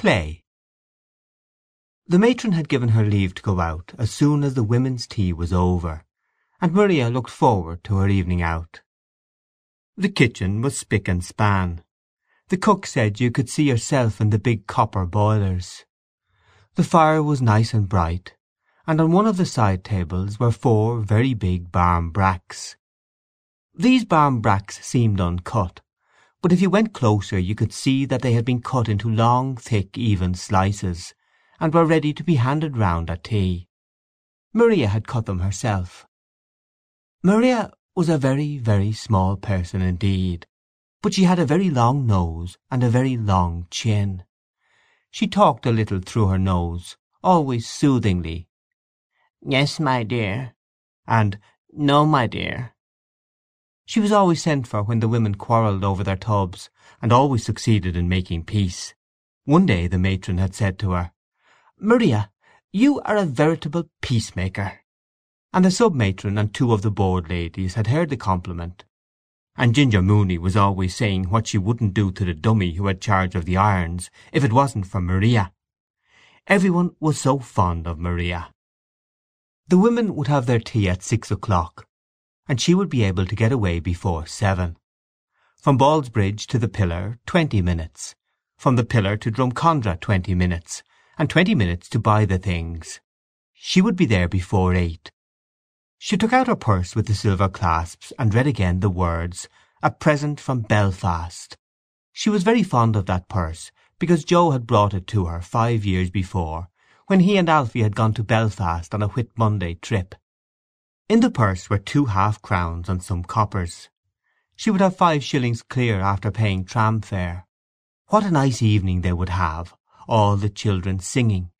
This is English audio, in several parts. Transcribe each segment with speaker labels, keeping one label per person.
Speaker 1: Clay The matron had given her leave to go out as soon as the women's tea was over, and Maria looked forward to her evening out. The kitchen was spick and span. The cook said you could see yourself in the big copper boilers. The fire was nice and bright, and on one of the side tables were four very big barm bracks. These barm bracks seemed uncut, but if you went closer you could see that they had been cut into long, thick, even slices, and were ready to be handed round at tea. Maria had cut them herself. Maria was a very, very small person indeed, but she had a very long nose and a very long chin. She talked a little through her nose, always soothingly. "Yes, my dear," and "No, my dear." She was always sent for when the women quarrelled over their tubs, and always succeeded in making peace. One day the matron had said to her, "Maria, you are a veritable peacemaker," and the sub matron and two of the board ladies had heard the compliment and Ginger Mooney was always saying what she wouldn't do to the dummy who had charge of the irons if it wasn't for Maria. Everyone was so fond of Maria. The women would have their tea at six o'clock, and she would be able to get away before seven. From Ballsbridge to the Pillar, twenty minutes. From the Pillar to Drumcondra, twenty minutes, and twenty minutes to buy the things. She would be there before eight. She took out her purse with the silver clasps and read again the words, "A present from Belfast." She was very fond of that purse, because Joe had brought it to her five years before, when he and Alfie had gone to Belfast on a Whit Monday trip. In the purse were two half crowns and some coppers. She would have five shillings clear after paying tram fare. What a nice evening they would have, all the children singing!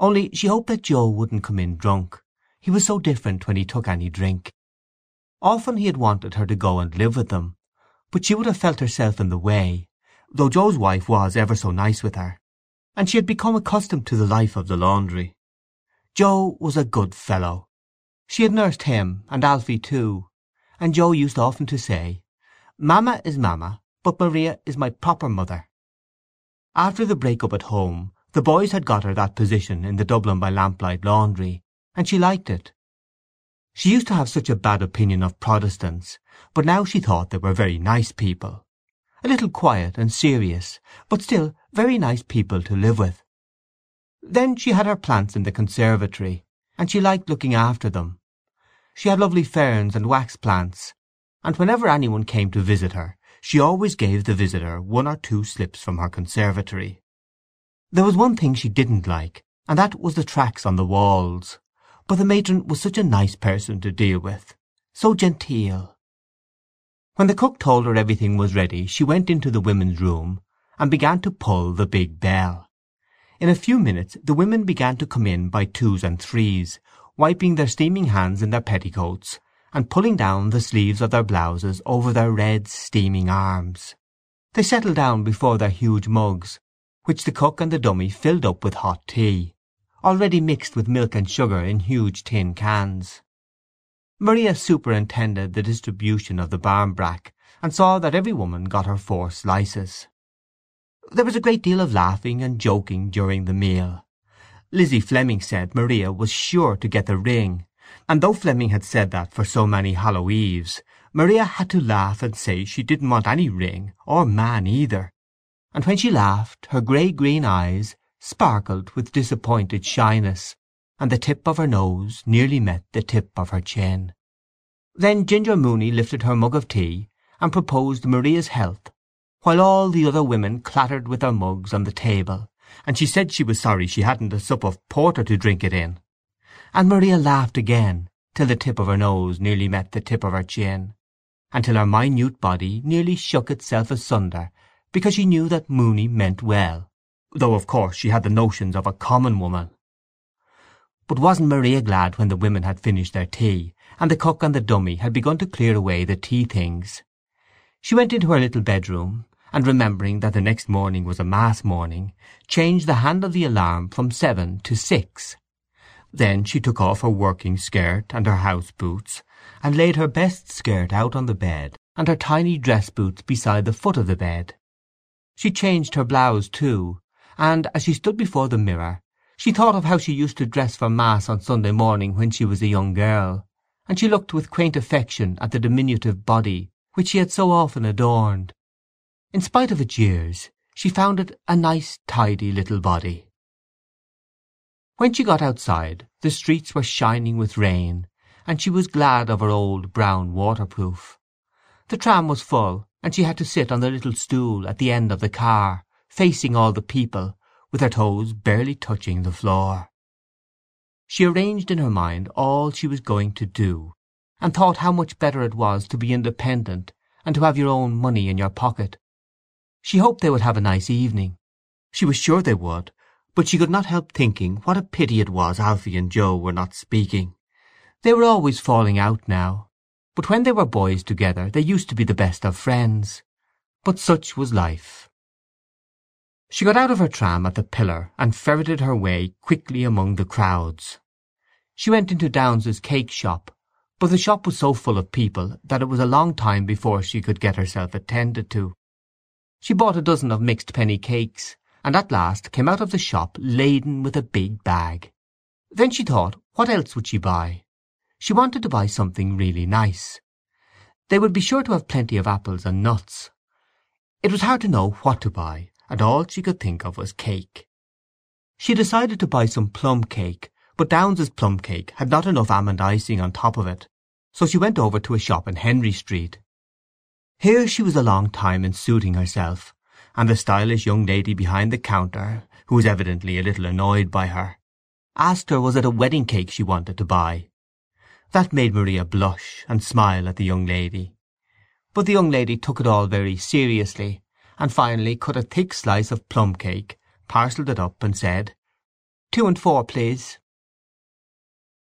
Speaker 1: Only she hoped that Joe wouldn't come in drunk. He was so different when he took any drink. Often he had wanted her to go and live with them, but she would have felt herself in the way, though Joe's wife was ever so nice with her, and she had become accustomed to the life of the laundry. Joe was a good fellow. She had nursed him, and Alfie too, and Joe used often to say, "Mamma is mamma, but Maria is my proper mother." After the break-up at home the boys had got her that position in the Dublin by Lamplight laundry, and she liked it. She used to have such a bad opinion of Protestants, but now she thought they were very nice people. A little quiet and serious, but still very nice people to live with. Then she had her plants in the conservatory, and she liked looking after them. She had lovely ferns and wax plants, and whenever any one came to visit her she always gave the visitor one or two slips from her conservatory. There was one thing she didn't like, and that was the tracks on the walls. But the matron was such a nice person to deal with, so genteel. When the cook told her everything was ready she went into the women's room and began to pull the big bell. In a few minutes the women began to come in by twos and threes, wiping their steaming hands in their petticoats, and pulling down the sleeves of their blouses over their red steaming arms. They settled down before their huge mugs, which the cook and the dummy filled up with hot tea already mixed with milk and sugar in huge tin cans. Maria superintended the distribution of the barmbrack, and saw that every woman got her four slices. There was a great deal of laughing and joking during the meal. Lizzie Fleming said Maria was sure to get the ring, and though Fleming had said that for so many Hallow Eves, Maria had to laugh and say she didn't want any ring, or man either. And when she laughed her grey-green eyes sparkled with disappointed shyness, and the tip of her nose nearly met the tip of her chin. Then Ginger Mooney lifted her mug of tea and proposed Maria's health, while all the other women clattered with their mugs on the table, and she said she was sorry she hadn't a sup of porter to drink it in. And Maria laughed again, till the tip of her nose nearly met the tip of her chin, and till her minute body nearly shook itself asunder because she knew that Mooney meant well, though of course she had the notions of a common woman. But wasn't Maria glad when the women had finished their tea, and the cook and the dummy had begun to clear away the tea things? She went into her little bedroom, and remembering that the next morning was a mass morning, changed the hand of the alarm from seven to six. Then she took off her working skirt and her house boots, and laid her best skirt out on the bed, and her tiny dress boots beside the foot of the bed. She changed her blouse too, and as she stood before the mirror she thought of how she used to dress for mass on Sunday morning when she was a young girl, and she looked with quaint affection at the diminutive body which she had so often adorned. In spite of its years she found it a nice tidy little body. When she got outside the streets were shining with rain, and she was glad of her old brown waterproof. The tram was full, and she had to sit on the little stool at the end of the car, facing all the people, with her toes barely touching the floor. She arranged in her mind all she was going to do, and thought how much better it was to be independent and to have your own money in your pocket. She hoped they would have a nice evening. She was sure they would, but she could not help thinking what a pity it was Alfie and Joe were not speaking. They were always falling out now, but when they were boys together they used to be the best of friends. But such was life. She got out of her tram at the pillar and ferreted her way quickly among the crowds. She went into Downes's cake shop, but the shop was so full of people that it was a long time before she could get herself attended to. She bought a dozen of mixed penny cakes, and at last came out of the shop laden with a big bag. Then she thought what else would she buy? She wanted to buy something really nice. They would be sure to have plenty of apples and nuts. It was hard to know what to buy, and all she could think of was cake. She decided to buy some plum cake, but Downes's plum cake had not enough almond icing on top of it, so she went over to a shop in Henry Street. Here she was a long time in suiting herself, and the stylish young lady behind the counter, who was evidently a little annoyed by her, asked her was it a wedding cake she wanted to buy. That made Maria blush and smile at the young lady. But the young lady took it all very seriously, and finally cut a thick slice of plum cake, parcelled it up, and said, "Two and four, please."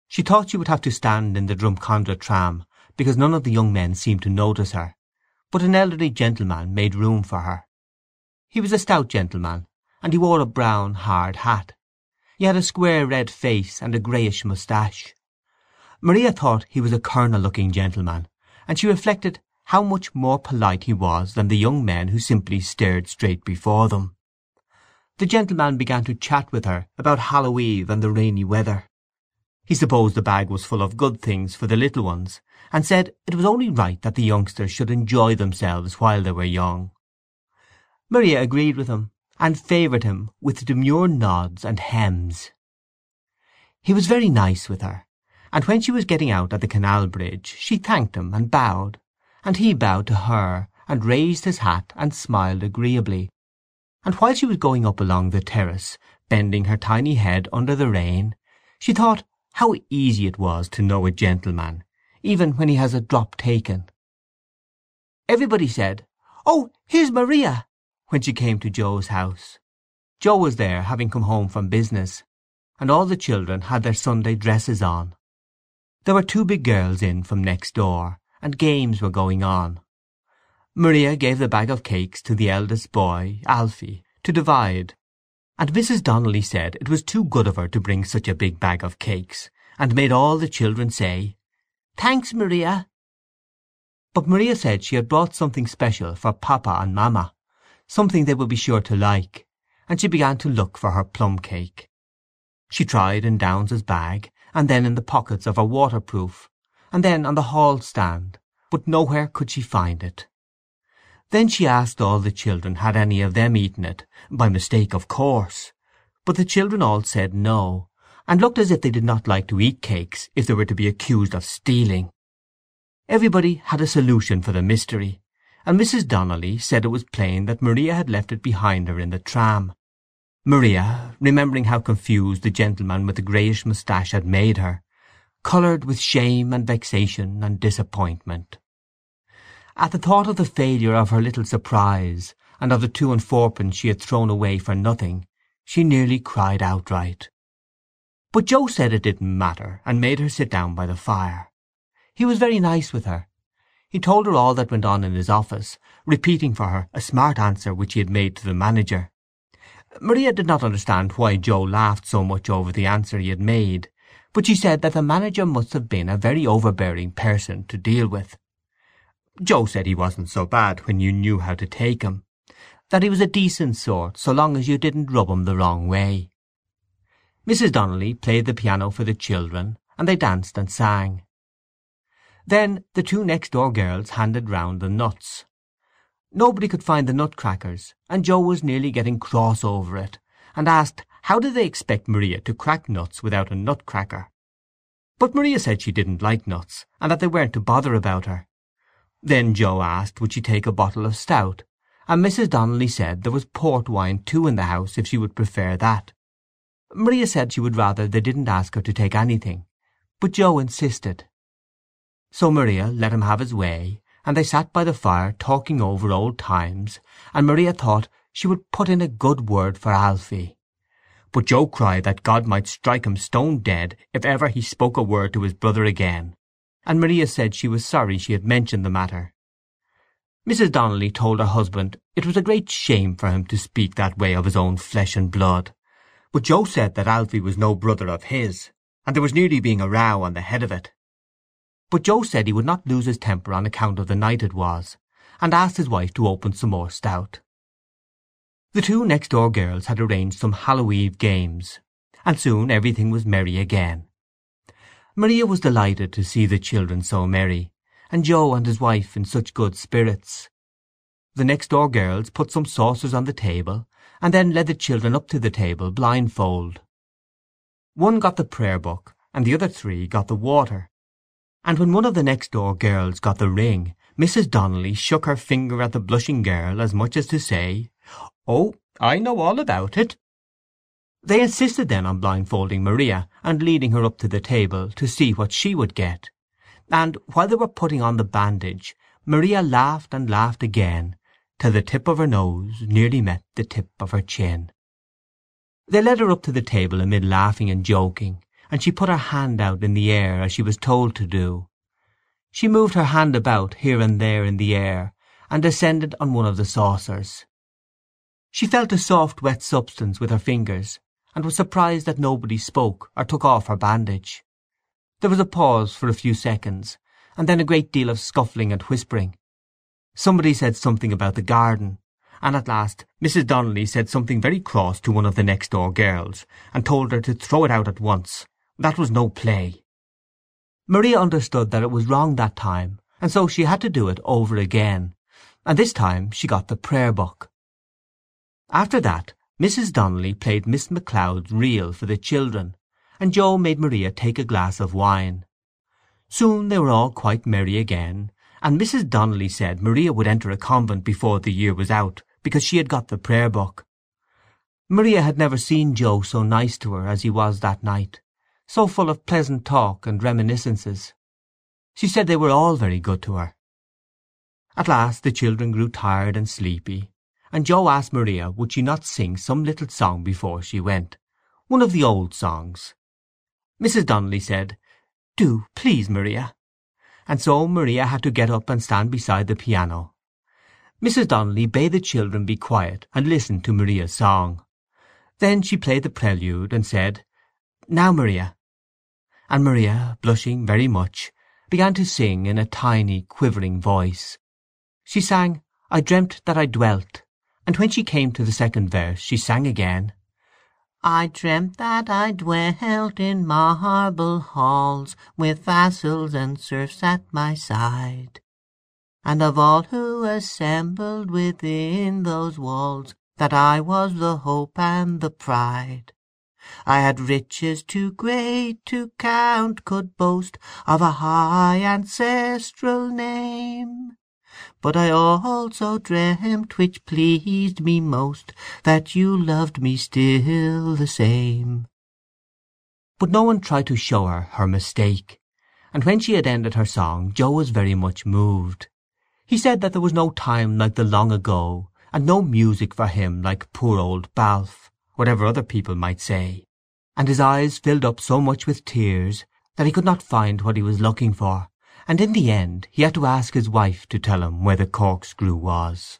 Speaker 1: She thought she would have to stand in the Drumcondra tram, because none of the young men seemed to notice her, but an elderly gentleman made room for her. He was a stout gentleman, and he wore a brown, hard hat. He had a square red face and a greyish moustache. Maria thought he was a colonel-looking gentleman, and she reflected how much more polite he was than the young men who simply stared straight before them. The gentleman began to chat with her about Hallow Eve and the rainy weather. He supposed the bag was full of good things for the little ones, and said it was only right that the youngsters should enjoy themselves while they were young. Maria agreed with him, and favoured him with demure nods and hems. He was very nice with her, and when she was getting out at the canal bridge she thanked him and bowed, and he bowed to her, and raised his hat and smiled agreeably. And while she was going up along the terrace, bending her tiny head under the rain, she thought how easy it was to know a gentleman, even when he has a drop taken. Everybody said, "Oh, here's Maria!" when she came to Joe's house. Joe was there, having come home from business, and all the children had their Sunday dresses on. There were two big girls in from next door, and games were going on. Maria gave the bag of cakes to the eldest boy, Alfie, to divide, and Mrs. Donnelly said it was too good of her to bring such a big bag of cakes, and made all the children say, "Thanks, Maria." But Maria said she had brought something special for Papa and Mamma, something they would be sure to like, and she began to look for her plum cake. She tried in Downes's bag, and then in the pockets of her waterproof, and then on the hall stand, but nowhere could she find it. Then she asked all the children had any of them eaten it, by mistake of course, but the children all said no, and looked as if they did not like to eat cakes if they were to be accused of stealing. Everybody had a solution for the mystery, and Mrs. Donnelly said it was plain that Maria had left it behind her in the tram. Maria, remembering how confused the gentleman with the greyish moustache had made her, coloured with shame and vexation and disappointment. At the thought of the failure of her little surprise, and of the two and fourpence she had thrown away for nothing, she nearly cried outright. But Joe said it didn't matter, and made her sit down by the fire. He was very nice with her. He told her all that went on in his office, repeating for her a smart answer which he had made to the manager. Maria did not understand why Joe laughed so much over the answer he had made, but she said that the manager must have been a very overbearing person to deal with. Joe said he wasn't so bad when you knew how to take him. that he was a decent sort so long as you didn't rub him the wrong way. Mrs. Donnelly played the piano for the children, and they danced and sang. Then the two next-door girls handed round the nuts. Nobody could find the nutcrackers, and Joe was nearly getting cross over it, and asked how did they expect Maria to crack nuts without a nutcracker. But Maria said she didn't like nuts, and that they weren't to bother about her. Then Joe asked would she take a bottle of stout, and Mrs. Donnelly said there was port wine too in the house if she would prefer that. Maria said she would rather they didn't ask her to take anything, but Joe insisted. So Maria let him have his way, and they sat by the fire talking over old times, and Maria thought she would put in a good word for Alfie. But Joe cried that God might strike him stone dead if ever he spoke a word to his brother again, and Maria said she was sorry she had mentioned the matter. Mrs. Donnelly told her husband it was a great shame for him to speak that way of his own flesh and blood, but Joe said that Alfie was no brother of his, and there was nearly being a row on the head of it. But Joe said he would not lose his temper on account of the night it was, and asked his wife to open some more stout. The two next-door girls had arranged some Hallow Eve games, and soon everything was merry again. Maria was delighted to see the children so merry, and Joe and his wife in such good spirits. The next-door girls put some saucers on the table, and then led the children up to the table blindfold. One got the prayer book, and the other three got the water. And when one of the next-door girls got the ring, Mrs. Donnelly shook her finger at the blushing girl as much as to say, "Oh, I know all about it." They insisted then on blindfolding Maria, and leading her up to the table to see what she would get; and while they were putting on the bandage Maria laughed and laughed again, till the tip of her nose nearly met the tip of her chin. They led her up to the table amid laughing and joking, and she put her hand out in the air as she was told to do. She moved her hand about here and there in the air, and descended on one of the saucers. She felt a soft wet substance with her fingers, and was surprised that nobody spoke or took off her bandage. There was a pause for a few seconds, and then a great deal of scuffling and whispering. Somebody said something about the garden, and at last Mrs. Donnelly said something very cross to one of the next-door girls, and told her to throw it out at once. That was no play. Maria understood that it was wrong that time, and so she had to do it over again, and this time she got the prayer book. After that Mrs. Donnelly played Miss McCloud's reel for the children, and Joe made Maria take a glass of wine. Soon they were all quite merry again, and Mrs. Donnelly said Maria would enter a convent before the year was out, because she had got the prayer book. Maria had never seen Joe so nice to her as he was that night, so full of pleasant talk and reminiscences. She said they were all very good to her. At last the children grew tired and sleepy, and Joe asked Maria would she not sing some little song before she went, one of the old songs. Mrs. Donnelly said, "Do, please, Maria." And so Maria had to get up and stand beside the piano. Mrs. Donnelly bade the children be quiet and listen to Maria's song. Then she played the prelude, and said, "Now, Maria." And Maria, blushing very much, began to sing in a tiny quivering voice. She sang "I dreamt that I dwelt." And when she came to the second verse she sang again, I dreamt that I dwelt in my marble halls, With vassals and serfs at my side, And of all who assembled within those walls That I was the hope and the pride. I had riches too great to count, could boast Of a high ancestral name. But I also dreamt, which pleased me most, That you loved me still the same. But no one tried to show her her mistake, and when she had ended her song Joe was very much moved. He said that there was no time like the long ago, and no music for him like poor old Balfe, whatever other people might say, and his eyes filled up so much with tears that he could not find what he was looking for, and in the end he had to ask his wife to tell him where the corkscrew was.